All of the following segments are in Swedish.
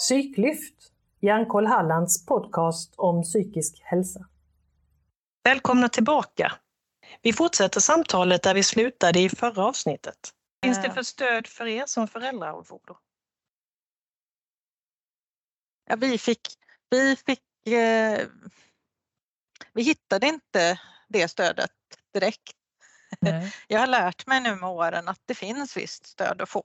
Psyklyft, Hjärnkoll Hallands podcast om psykisk hälsa. Välkomna tillbaka! Vi fortsätter samtalet där vi slutade i förra avsnittet. Vad finns det för stöd för er som föräldrar och Fodo? Ja, vi fick, vi fick eh, vi hittade inte det stödet direkt. Nej. Jag har lärt mig nu med åren att det finns visst stöd att få.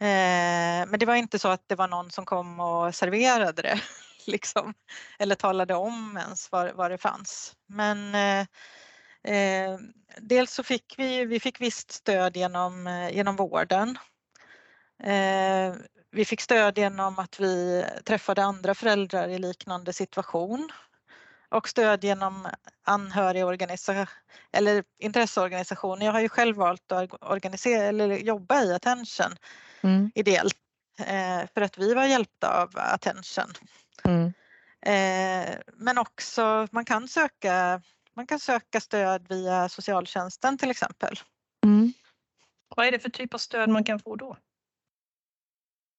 Eh, men det var inte så att det var någon som kom och serverade det liksom, eller talade om ens vad, vad det fanns. Men eh, eh, dels så fick vi, vi fick visst stöd genom, eh, genom vården. Eh, vi fick stöd genom att vi träffade andra föräldrar i liknande situation och stöd genom anhörigorganisationer eller intresseorganisationer. Jag har ju själv valt att organisera eller jobba i Attention mm. ideellt eh, för att vi var hjälpta av Attention. Mm. Eh, men också man kan söka man kan söka stöd via socialtjänsten till exempel. Mm. Vad är det för typ av stöd man kan få då?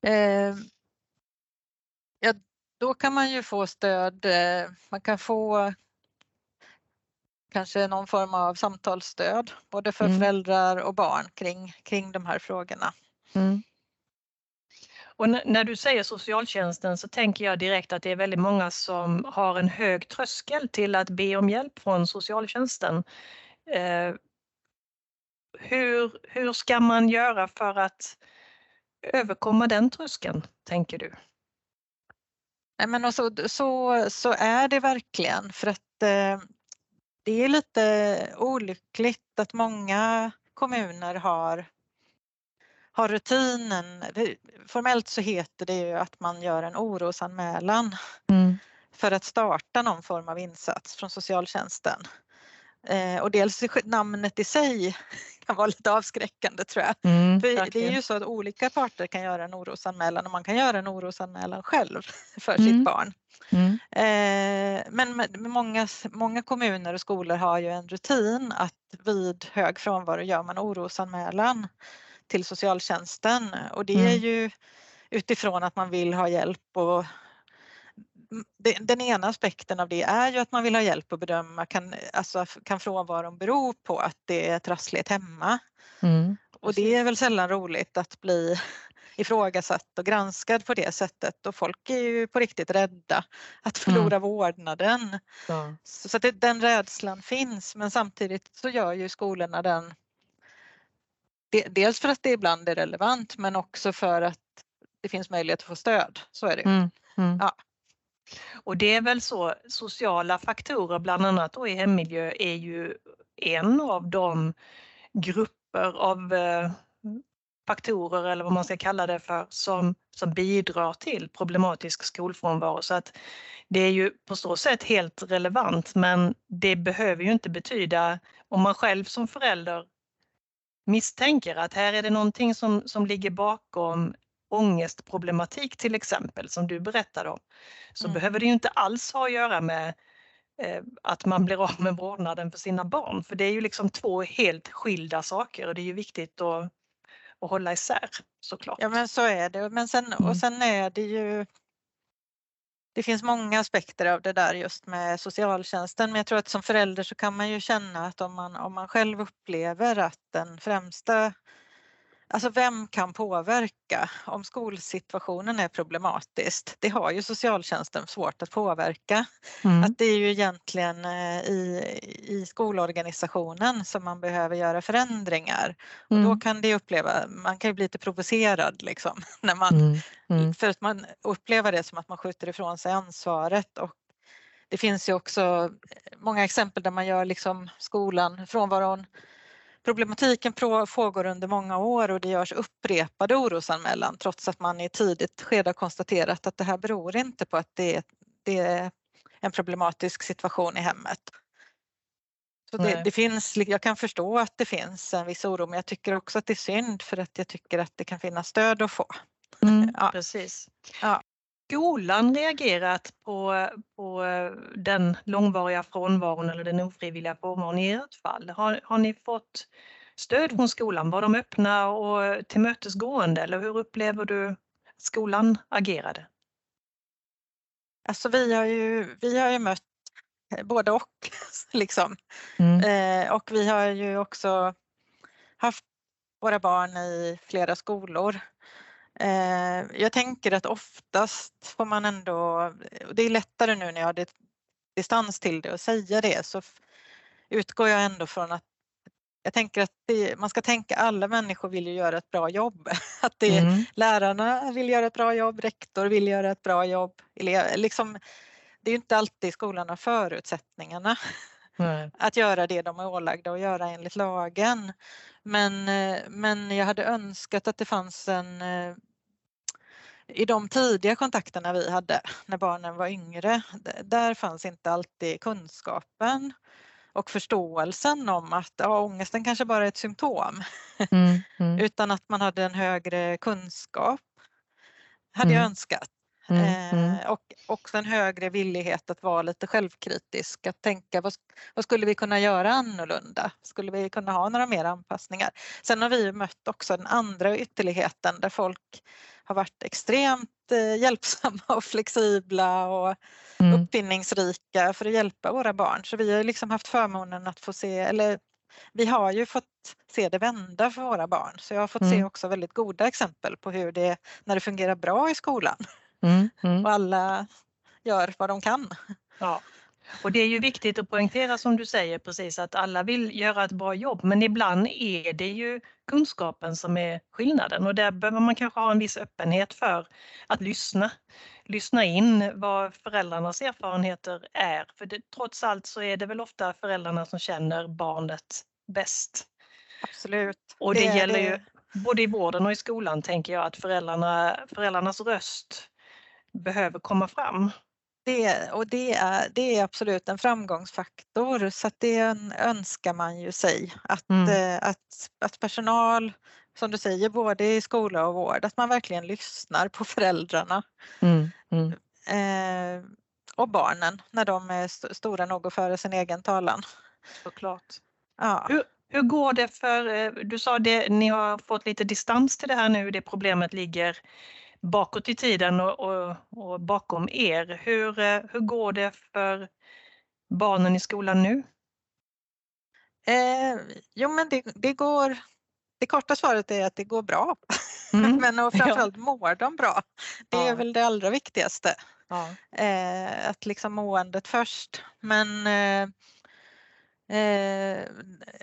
Eh, ja, då kan man ju få stöd. Eh, man kan få kanske någon form av samtalsstöd både för mm. föräldrar och barn kring, kring de här frågorna. Mm. Och när du säger socialtjänsten så tänker jag direkt att det är väldigt många som har en hög tröskel till att be om hjälp från socialtjänsten. Eh, hur, hur ska man göra för att överkomma den tröskeln, tänker du? Nej, men alltså, så, så är det verkligen för att eh, det är lite olyckligt att många kommuner har har rutinen, formellt så heter det ju att man gör en orosanmälan mm. för att starta någon form av insats från socialtjänsten. Eh, och dels namnet i sig kan vara lite avskräckande tror jag. Mm, för det är ju så att olika parter kan göra en orosanmälan och man kan göra en orosanmälan själv för mm. sitt barn. Mm. Eh, men många, många kommuner och skolor har ju en rutin att vid hög frånvaro gör man orosanmälan till socialtjänsten och det är mm. ju utifrån att man vill ha hjälp och den ena aspekten av det är ju att man vill ha hjälp att bedöma kan, alltså, kan frånvaron bero på att det är trassligt hemma? Mm, och det är väl sällan roligt att bli ifrågasatt och granskad på det sättet och folk är ju på riktigt rädda att förlora mm. vårdnaden. Ja. Så, så att det, den rädslan finns men samtidigt så gör ju skolorna den dels för att det ibland är relevant men också för att det finns möjlighet att få stöd. Så är det. Mm, mm. Ja. Och det är väl så, sociala faktorer bland annat då i hemmiljö är ju en av de grupper av eh, faktorer eller vad man ska kalla det för som, som bidrar till problematisk skolfrånvaro. Så att det är ju på så sätt helt relevant men det behöver ju inte betyda om man själv som förälder misstänker att här är det någonting som, som ligger bakom ångestproblematik till exempel som du berättade om, så mm. behöver det ju inte alls ha att göra med eh, att man blir av med vårdnaden för sina barn. För det är ju liksom två helt skilda saker och det är ju viktigt att, att hålla isär såklart. Ja men så är det. Men sen, mm. Och sen är det ju det finns många aspekter av det där just med socialtjänsten men jag tror att som förälder så kan man ju känna att om man, om man själv upplever att den främsta Alltså vem kan påverka om skolsituationen är problematisk? Det har ju socialtjänsten svårt att påverka. Mm. Att det är ju egentligen eh, i, i skolorganisationen som man behöver göra förändringar. Mm. Och då kan det uppleva, man kan ju bli lite provocerad liksom, när man, mm. mm. för att man upplever det som att man skjuter ifrån sig ansvaret och det finns ju också många exempel där man gör liksom skolan, frånvaron Problematiken pågår under många år och det görs upprepade orosanmälan trots att man i tidigt skede har konstaterat att det här beror inte på att det är, det är en problematisk situation i hemmet. Så det, det, finns, jag kan förstå att det finns en viss oro men jag tycker också att det är synd för att jag tycker att det kan finnas stöd att få. Mm, ja. Precis. Ja skolan reagerat på, på den långvariga frånvaron eller den ofrivilliga frånvaron i ert fall? Har, har ni fått stöd från skolan? Var de öppna och tillmötesgående eller hur upplever du skolan agerade? Alltså vi har ju, vi har ju mött både och. Liksom. Mm. Eh, och vi har ju också haft våra barn i flera skolor. Eh, jag tänker att oftast får man ändå, det är lättare nu när jag har distans till det och säga det, så utgår jag ändå från att jag tänker att det, man ska tänka alla människor vill ju göra ett bra jobb. Att det, Mm. Lärarna vill göra ett bra jobb, rektor vill göra ett bra jobb. Elev, liksom, det är ju inte alltid skolan har förutsättningarna Nej. att göra det de är ålagda att göra enligt lagen. Men, eh, men jag hade önskat att det fanns en eh, i de tidiga kontakterna vi hade när barnen var yngre, där fanns inte alltid kunskapen och förståelsen om att ja, ångesten kanske bara är ett symptom Mm. Mm. utan att man hade en högre kunskap. Hade jag Mm. önskat. Mm. Mm. Eh, och också en högre villighet att vara lite självkritisk, att tänka vad, vad skulle vi kunna göra annorlunda? Skulle vi kunna ha några mer anpassningar? Sen har vi mött också den andra ytterligheten där folk har varit extremt eh, hjälpsamma och flexibla och Mm. uppfinningsrika för att hjälpa våra barn. Så vi har liksom haft förmånen att få se, eller vi har ju fått se det vända för våra barn. Så jag har fått se Mm. också väldigt goda exempel på hur det, när det fungerar bra i skolan Mm. Mm. och alla gör vad de kan. Ja. Och det är ju viktigt att poängtera som du säger precis att alla vill göra ett bra jobb men ibland är det ju kunskapen som är skillnaden och där behöver man kanske ha en viss öppenhet för att lyssna. Lyssna in vad föräldrarnas erfarenheter är för det, trots allt så är det väl ofta föräldrarna som känner barnet bäst. Absolut. Och det, gäller ju både i vården och i skolan tänker jag att föräldrarna, föräldrarnas röst behöver komma fram. Det, och det är, det är absolut en framgångsfaktor så att det ön- önskar man ju sig att, Mm. eh, att, att personal, som du säger, både i skola och vård, att man verkligen lyssnar på föräldrarna Mm. Mm. eh, och barnen när de är st- stora nog att föra sin egen talan. Såklart. Ja. Hur, hur går det för, eh, du sa det, ni har fått lite distans till det här nu, det problemet ligger bakåt i tiden och, och, och bakom er. Hur, eh, hur går det för barnen i skolan nu? Eh, jo men det, det går, det korta svaret är att det går bra. Mm. men och framförallt mår de bra. Det är Ja. väl det allra viktigaste. Ja. eh, att liksom måendet först. Men eh, eh,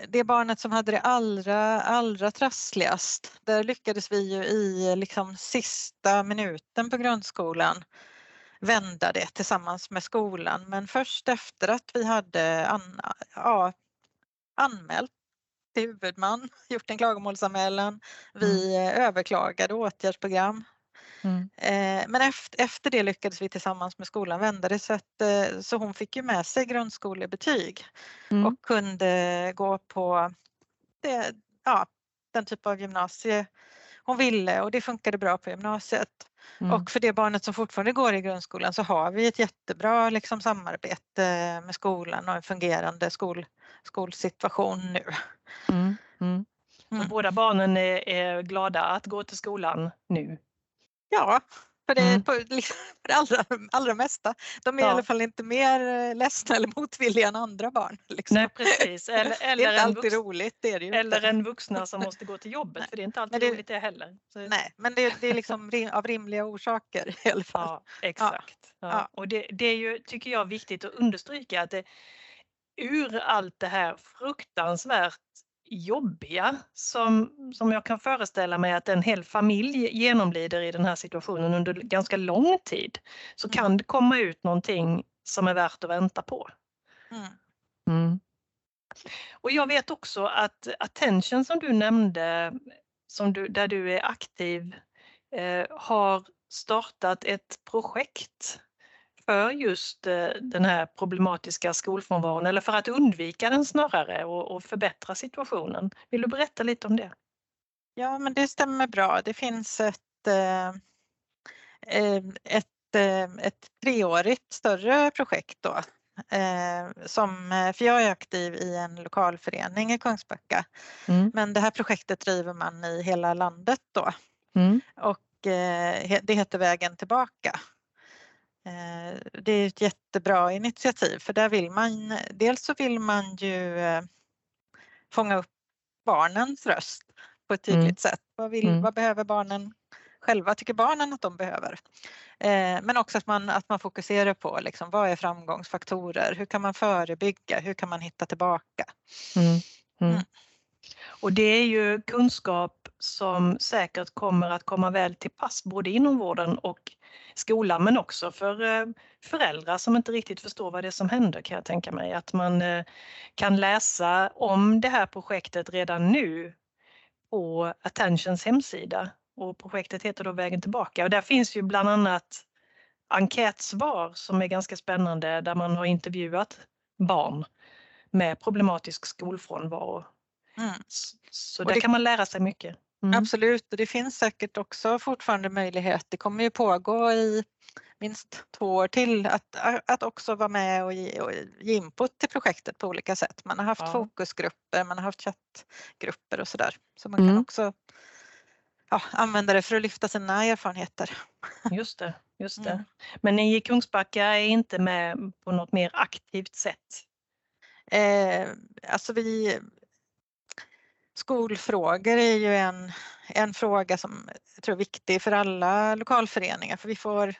det barnet som hade det allra, allra trassligast, där lyckades vi ju i liksom sista minuten på grundskolan vända det tillsammans med skolan. Men först efter att vi hade an, ja, anmält till huvudman, gjort en klagomålsanmälan, vi eh, överklagade åtgärdsprogram Mm. Eh, Men efter, efter det lyckades vi tillsammans med skolan vända det så att eh, så hon fick ju med sig grundskolebetyg Mm. och kunde gå på det, ja, den typ av gymnasie hon ville och det funkade bra på gymnasiet. Mm. Och för det barnet som fortfarande går i grundskolan så har vi ett jättebra liksom, samarbete med skolan och en fungerande skol, skolsituation nu. Mm. Mm. Mm. båda barnen är, är glada att gå till skolan nu? Ja, för det, Mm. på, liksom, för det allra, allra mesta. De är i Ja. alla fall inte mer eh, ledsna eller motvilliga än andra barn. Liksom. Nej precis, eller, det är eller, inte alltid vux, roligt, det är det eller inte. en vuxna som måste gå till jobbet Nej. för det är inte alltid det- roligt det heller. Så, Nej, men det, det är liksom rim, av rimliga orsaker i alla fall. Ja, exakt. Ja. Ja. Och det, det är ju, tycker jag, viktigt att understryka att det, ur allt det här fruktansvärt jobbiga som, som jag kan föreställa mig att en hel familj genomlider i den här situationen under ganska lång tid, så Mm. kan det komma ut någonting som är värt att vänta på. Mm. Och jag vet också att Attention som du nämnde, som du, där du är aktiv, eh, har startat ett projekt för just eh, den här problematiska skolfrånvaron, eller för att undvika den snarare och, och förbättra situationen. Vill du berätta lite om det? Ja, men det stämmer bra. Det finns ett, eh, eh, ett, ett treårigt större projekt då. Som, för jag är aktiv i en lokalförening i Kungsbacka. Mm. Men det här projektet driver man i hela landet då. Mm. Och det heter Vägen tillbaka. Det är ett jättebra initiativ för där vill man, dels så vill man ju fånga upp barnens röst på ett tydligt mm. sätt. Vad, vill, mm. vad behöver barnen själva, tycker barnen att de behöver? Eh, men också att man, att man fokuserar på liksom, vad är framgångsfaktorer? Hur kan man förebygga? Hur kan man hitta tillbaka? Mm. mm. mm. Och det är ju kunskap som säkert kommer att komma väl till pass både inom vården och skolan men också för eh, föräldrar som inte riktigt förstår vad det är som händer kan jag tänka mig. Att man eh, kan läsa om det här projektet redan nu på Attentions hemsida och projektet heter då Vägen tillbaka och där finns ju bland annat enkätsvar som är ganska spännande där man har intervjuat barn med problematisk skolfrånvaro. Mm. Så där det, kan man lära sig mycket. Mm. Absolut, och det finns säkert också fortfarande möjlighet. Det kommer ju pågå i minst två år till att, att också vara med och ge, och ge input till projektet på olika sätt. Man har haft ja. fokusgrupper, man har haft chattgrupper och sådär. Så man mm. kan också ja, använda det för att lyfta sina erfarenheter. Just det, just det. Mm. Men ni i Kungsbacka är inte med på något mer aktivt sätt? Eh, alltså vi, skolfrågor är ju en, en fråga som jag tror är viktig för alla lokalföreningar för vi får,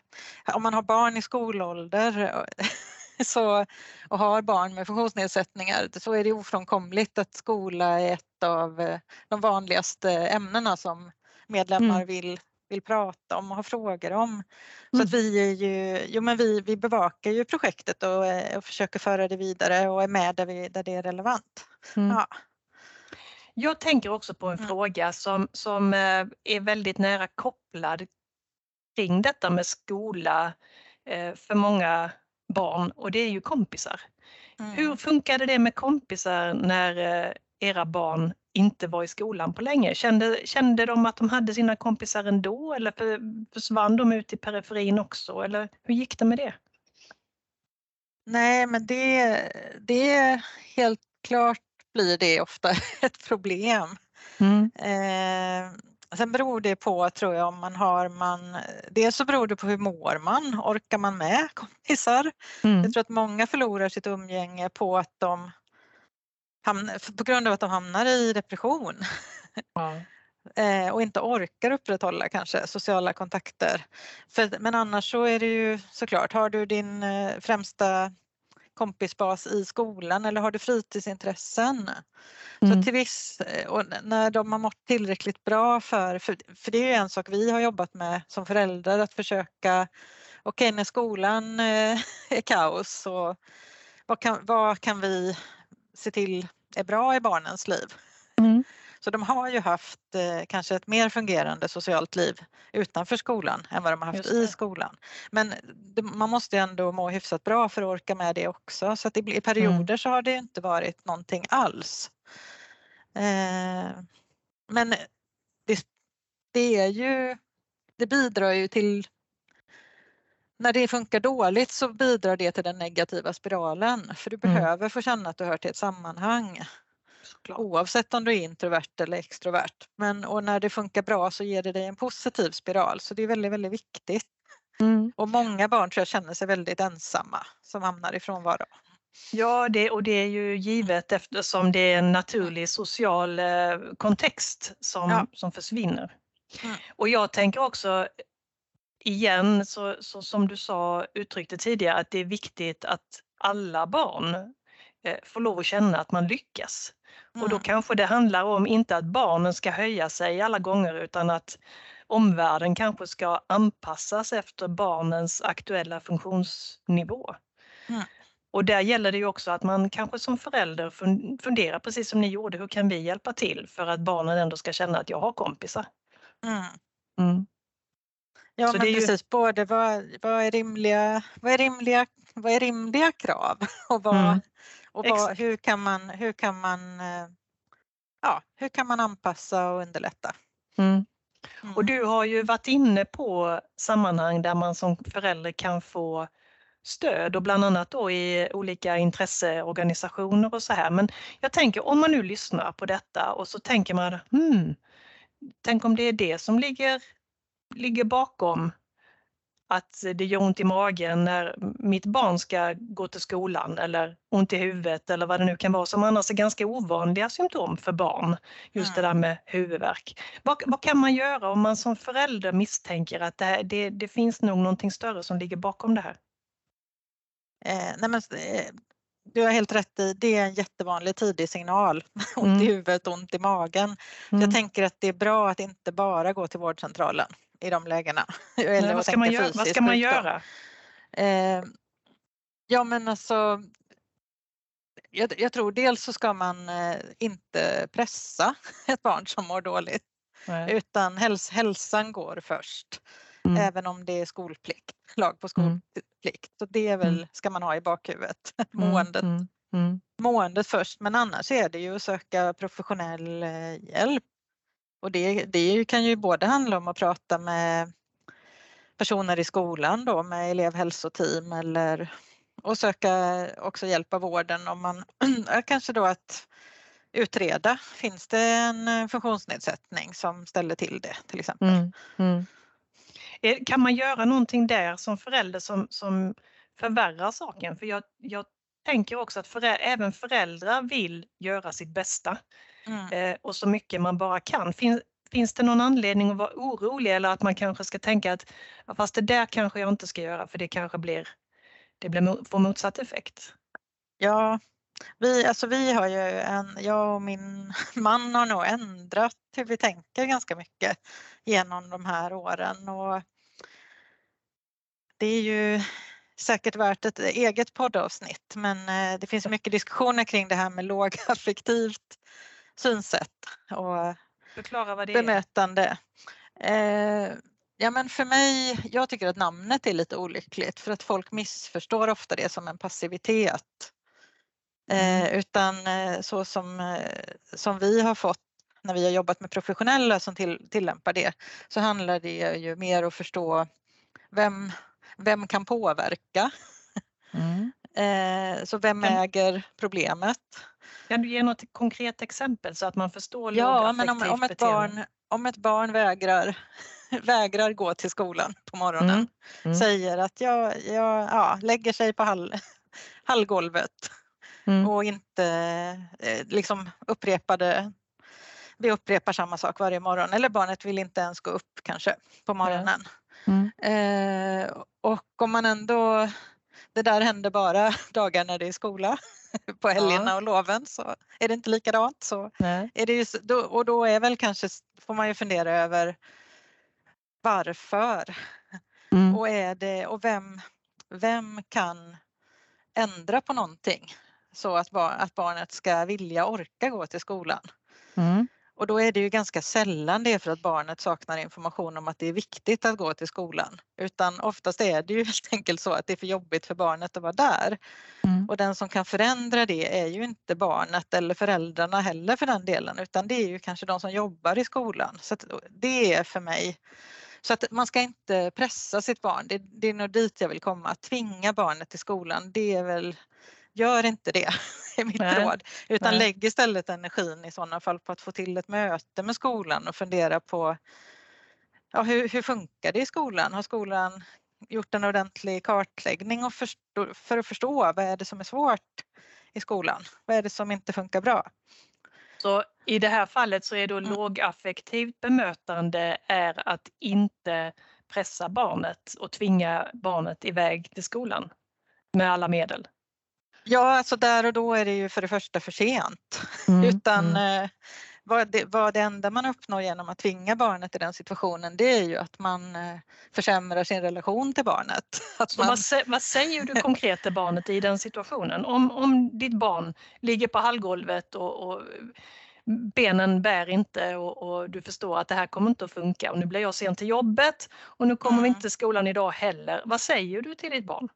om man har barn i skolålder så, och har barn med funktionsnedsättningar så är det ofrånkomligt att skola är ett av eh, de vanligaste ämnena som medlemmar mm. vill, vill prata om och ha frågor om. Så mm. att vi, är ju, jo men vi, vi bevakar ju projektet och, eh, och försöker föra det vidare och är med där, vi, där det är relevant. Mm. Ja. Jag tänker också på en mm. fråga som, som eh, är väldigt nära kopplad kring detta med skola eh, för många barn och det är ju kompisar. Mm. Hur funkade det med kompisar när eh, era barn inte var i skolan på länge? Kände, kände de att de hade sina kompisar ändå eller försvann de ut i periferin också? Eller hur gick det med det? Nej, men det, det är helt klart blir det ofta ett problem. Mm. Eh, sen beror det på, tror jag, om man har man... Dels så beror det på hur mår man? Orkar man med kompisar? Mm. Jag tror att många förlorar sitt umgänge på att de hamnar, på grund av att de hamnar i depression. Eh, och inte orkar upprätthålla kanske sociala kontakter. För, men annars så är det ju såklart, har du din eh, främsta kompisbas i skolan eller har du fritidsintressen? Mm. Så till viss, eh, och när de har mått tillräckligt bra för, för, för det är ju en sak vi har jobbat med som föräldrar att försöka, okej okay, när skolan eh, är kaos så vad kan, vad kan vi se till är bra i barnens liv? Mm. Så de har ju haft eh, kanske ett mer fungerande socialt liv utanför skolan än vad de har haft i skolan. Men det, man måste ändå må hyfsat bra för att orka med det också så att i perioder mm. så har det inte varit någonting alls. Eh, men det, det är ju, det bidrar ju till när det funkar dåligt så bidrar det till den negativa spiralen för du mm. behöver få känna att du hör till ett sammanhang. Såklart. Oavsett om du är introvert eller extrovert. Men, och när det funkar bra så ger det dig en positiv spiral så det är väldigt, väldigt viktigt. Mm. Och många barn tror jag känner sig väldigt ensamma som hamnar i frånvaro. Ja, det, och det är ju givet eftersom det är en naturlig social eh, kontext som, ja. som försvinner. Mm. Och jag tänker också igen, så, så som du sa, uttryckte tidigare, att det är viktigt att alla barn eh, får lov att känna att man lyckas. Mm. Och då mm. kanske det handlar om inte att barnen ska höja sig alla gånger utan att omvärlden kanske ska anpassas efter barnens aktuella funktionsnivå. Mm. Och där gäller det ju också att man kanske som förälder funderar precis som ni gjorde, hur kan vi hjälpa till för att barnen ändå ska känna att jag har kompisar? Mm. Mm. Ja Så men precis, ju... både vad, vad, är rimliga, vad, är rimliga, vad är rimliga krav och vad, mm. Och vad, hur, kan man, hur, kan man, eh, ja, hur kan man anpassa och underlätta? Mm. Mm. Och du har ju varit inne på sammanhang där man som förälder kan få stöd och bland annat då i olika intresseorganisationer och så här. Men jag tänker om man nu lyssnar på detta och så tänker man, hmm, tänk om det är det som ligger ligger bakom att det gör ont i magen när mitt barn ska gå till skolan eller ont i huvudet eller vad det nu kan vara som annars är ganska ovanliga symptom för barn. Just det där med huvudvärk. Vad, vad kan man göra om man som förälder misstänker att det, det, det finns nog någonting större som ligger bakom det här? Eh, nej men, eh, du har helt rätt i, det är en jättevanlig tidig signal. Ont mm. i huvudet, ont i magen. Mm. Jag tänker att det är bra att inte bara gå till vårdcentralen i de lägena. Eller Nej, vad, ska man göra? vad ska man göra? Eh, ja men alltså jag, jag, tror dels så ska man eh, inte pressa ett barn som mår dåligt Nej. utan häls, hälsan går först. Mm. Även om det är skolplikt, lag på mm. skolplikt. Så det är väl, mm. ska man ha i bakhuvudet, mm, måendet. Mm. Mm. Måendet först men annars är det ju att söka professionell eh, hjälp och det, det kan ju både handla om att prata med personer i skolan då med elevhälsoteam eller och söka också hjälp av vården om man kanske då att utreda, finns det en funktionsnedsättning som ställer till det till exempel. Mm, mm. Eh, kan man göra någonting där som förälder som, som förvärrar saken? För jag, jag tänker också att föräldrar, även föräldrar vill göra sitt bästa. Mm. Eh, och så mycket man bara kan. Fin, finns det någon anledning att vara orolig eller att man kanske ska tänka att ja, fast det där kanske jag inte ska göra för det kanske blir, det blir, får motsatt effekt? Ja, vi, alltså vi har ju en, jag och min man har nog ändrat hur vi tänker ganska mycket genom de här åren och det är ju säkert värt ett eget poddavsnitt men eh, det finns mycket diskussioner kring det här med lågaffektivt synsätt och Förklara vad det bemötande. är. Eh, ja men för mig, jag tycker att namnet är lite olyckligt för att folk missförstår ofta det som en passivitet. Eh, mm. utan eh, så som, eh, som vi har fått när vi har jobbat med professionella som till, tillämpar det så handlar det ju mer att förstå vem, vem kan påverka? Mm. Eh, så vem äger problemet? Kan du ge något konkret exempel så att man förstår Ja, men om, om, ett barn, om ett barn vägrar, vägrar gå till skolan på morgonen, mm. Mm. säger att jag, jag ja, lägger sig på hall, hallgolvet mm. och inte eh, liksom upprepade vi upprepar samma sak varje morgon eller barnet vill inte ens gå upp kanske på morgonen. Mm. Eh, och om man ändå det där händer bara dagar när det är skola. På helgerna ja. och loven så är det inte likadant. Så är det ju, då, och då är väl kanske, får man ju fundera över varför. Mm. Och, är det, och vem, vem kan ändra på någonting så att, bar, att barnet ska vilja orka gå till skolan. Mm. Och då är det ju ganska sällan det är för att barnet saknar information om att det är viktigt att gå till skolan. Utan oftast är det ju helt enkelt så att det är för jobbigt för barnet att vara där. Mm. Och den som kan förändra det är ju inte barnet eller föräldrarna heller för den delen utan det är ju kanske de som jobbar i skolan. Så det är för mig så att man ska inte pressa sitt barn. Det, det är nog dit jag vill komma. Tvinga barnet till skolan, det är väl gör inte det, är mitt Nej. råd. Utan Nej. lägg istället energin i sådana fall på att få till ett möte med skolan och fundera på ja, hur, hur funkar det i skolan? Har skolan gjort en ordentlig kartläggning och förstå, för att förstå vad är det som är svårt i skolan? Vad är det som inte funkar bra? Så i det här fallet så är då mm. lågaffektivt bemötande är att inte pressa barnet och tvinga barnet iväg till skolan med alla medel? Ja, alltså där och då är det ju för det första för sent. Mm, Utan mm. Eh, vad, det, vad det enda man uppnår genom att tvinga barnet i den situationen det är ju att man eh, försämrar sin relation till barnet. Att man... vad, vad, säger du konkret till barnet i den situationen? Om, om ditt barn ligger på hallgolvet och, och benen bär inte och, och, du förstår att det här kommer inte att funka och nu blir jag sen till jobbet och nu kommer mm. vi inte till skolan idag heller. Vad säger du till ditt barn?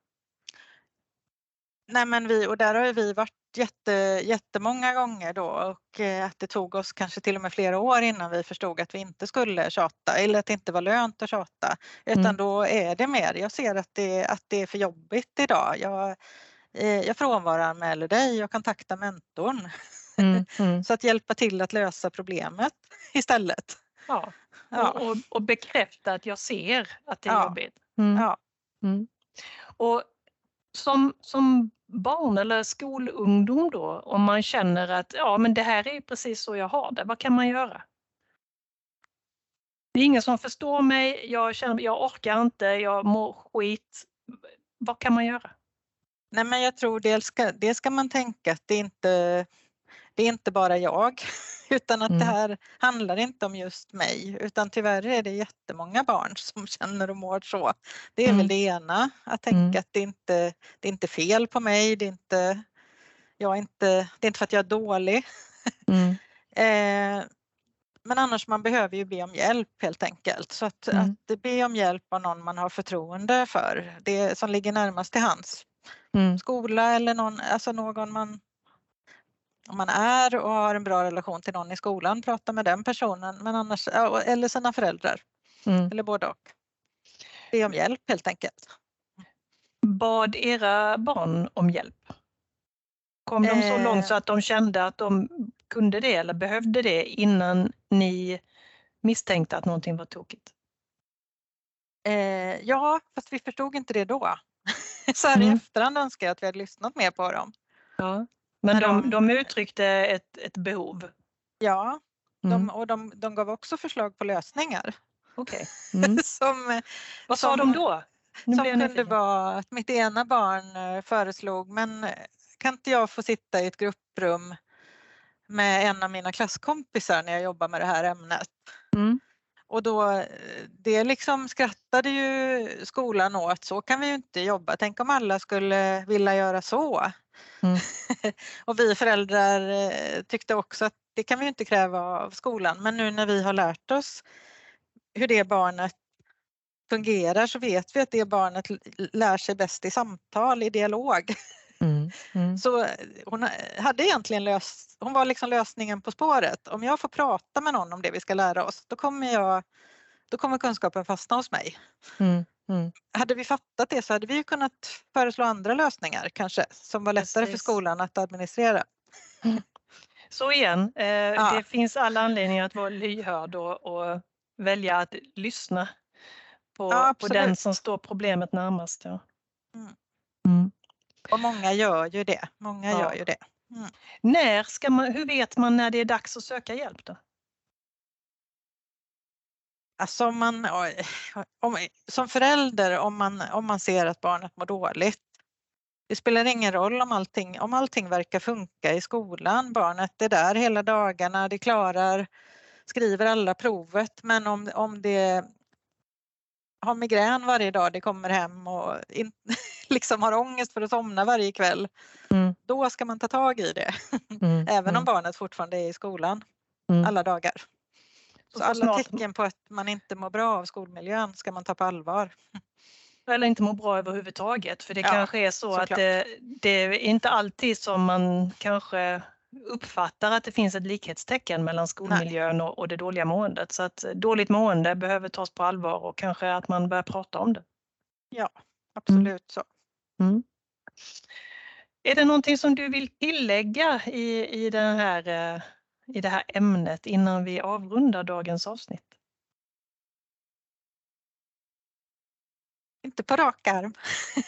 Nej men vi, och där har vi varit jätte, jättemånga gånger då och eh, att det tog oss kanske till och med flera år innan vi förstod att vi inte skulle tjata eller att det inte var lönt att tjata. Utan mm. då är det mer, jag ser att det, att det är för jobbigt idag. Jag, eh, jag frånvaroanmäler dig, jag kontaktar mentorn. Mm. Mm. Så att hjälpa till att lösa problemet istället. Ja. Ja. Och, och, och bekräfta att jag ser att det är Ja. jobbigt. Mm. Ja. Mm. Och som, som barn eller skolungdom då, om man känner att ja, men det här är precis så jag har det, vad kan man göra? Det är ingen som förstår mig, jag, känner, jag orkar inte, jag mår skit. Vad kan man göra? Nej, men jag tror dels ska, dels ska man tänka att det är inte det är inte bara jag, utan att Mm. det här handlar inte om just mig, utan tyvärr är det jättemånga barn som känner och mår så. Det är Mm. väl det ena, att tänka Mm. att det inte det är inte fel på mig, det är inte, jag är inte, det är inte för att jag är dålig. Mm. Eh, men annars man behöver ju be om hjälp helt enkelt. Så att, Mm. att be om hjälp av någon man har förtroende för, det som ligger närmast till hands. Mm. Skola eller någon, alltså någon man om man är och har en bra relation till någon i skolan, prata med den personen, men annars, eller sina föräldrar, Mm. eller både och. Be om hjälp helt enkelt. Bad era barn om hjälp? Kom de så Eh. långt så att de kände att de kunde det eller behövde det innan ni misstänkte att någonting var tokigt? Eh, ja, fast vi förstod inte det då. Så här i Mm. efterhand önskar jag att vi hade lyssnat mer på dem. Ja. Men de, de- de uttryckte ett, ett behov? Ja, Mm. de, och de, de gav också förslag på lösningar. Okej. Mm. som, eh, Vad sa Som- de då? Nu som kunde vara att mitt ena barn eh, föreslog, men eh, kan inte jag få sitta i ett grupprum med en av mina klasskompisar när jag jobbar med det här ämnet? Mm. Och då, eh, det liksom skrattade ju skolan åt, så kan vi ju inte jobba. Tänk om alla skulle vilja göra så. Mm. och vi föräldrar eh, tyckte också att det kan vi ju inte kräva av skolan. Men nu när vi har lärt oss hur det barnet fungerar så vet vi att det barnet lär sig bäst i samtal, i dialog. Mm. Mm. Så eh, hon ha- hade egentligen löst, hon var liksom lösningen på spåret. Om jag får prata med någon om det vi ska lära oss, då kommer, jag, då kommer kunskapen fastna hos mig. Mm. Mm. Hade vi fattat det så hade vi ju kunnat föreslå andra lösningar kanske, som var lättare för Precis. skolan att administrera. Så igen, eh, Ja. det finns alla anledningar att vara lyhörd och, och välja att lyssna på, Ja, på den som står problemet närmast. Ja. Mm. Mm. Och många gör ju det. Många Ja. gör ju det. När ska man, hur vet man när det är dags att söka hjälp då? Alltså om man, om, som förälder, om man, om man ser att barnet mår dåligt. Det spelar ingen roll om allting, om allting verkar funka i skolan. Barnet är där hela dagarna, det klarar, skriver alla provet. Men om, om det har migrän varje dag, det kommer hem och in, liksom har ångest för att somna varje kväll. Mm. Då ska man ta tag i det. Mm. Även om mm. barnet fortfarande är i skolan Mm. alla dagar. Så så alla snart- tecken på att man inte mår bra av skolmiljön ska man ta på allvar. Eller inte mår bra överhuvudtaget. För det Ja, kanske är så att såklart. det, det är inte alltid som man kanske uppfattar att det finns ett likhetstecken mellan skolmiljön och, och det dåliga måendet. Så att dåligt mående behöver tas på allvar och kanske att man börjar prata om det. Absolut så. Mm. Är det någonting som du vill tillägga i, i, den här, eh, i det här ämnet innan vi avrundar dagens avsnitt? Inte på rak arm.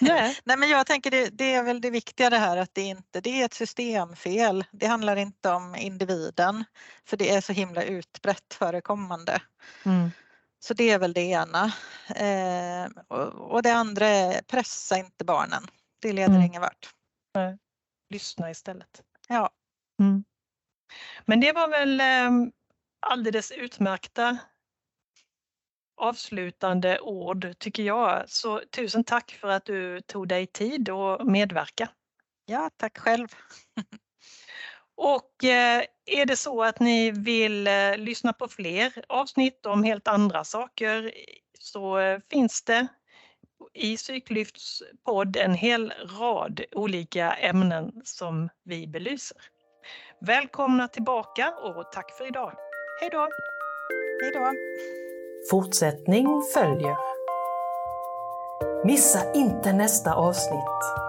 Nej. Nej men jag tänker det, det är väl det viktiga det här att det inte det är ett systemfel. Det handlar inte om individen för det är så himla utbrett förekommande. Mm. Så det är väl det ena. Eh, och, och det andra är pressa inte barnen. Det leder Mm. ingen vart. Lyssna istället. Ja. Mm. Men det var väl eh, alldeles utmärkta avslutande ord tycker jag. Så tusen tack för att du tog dig tid att medverka. ja, tack själv. Och eh, är det så att ni vill eh, lyssna på fler avsnitt om helt andra saker så eh, finns det i Psyklyfts podd en hel rad olika ämnen som vi belyser. Välkomna tillbaka och tack för idag. Hej då! Hej då. Fortsättning följer. Missa inte nästa avsnitt.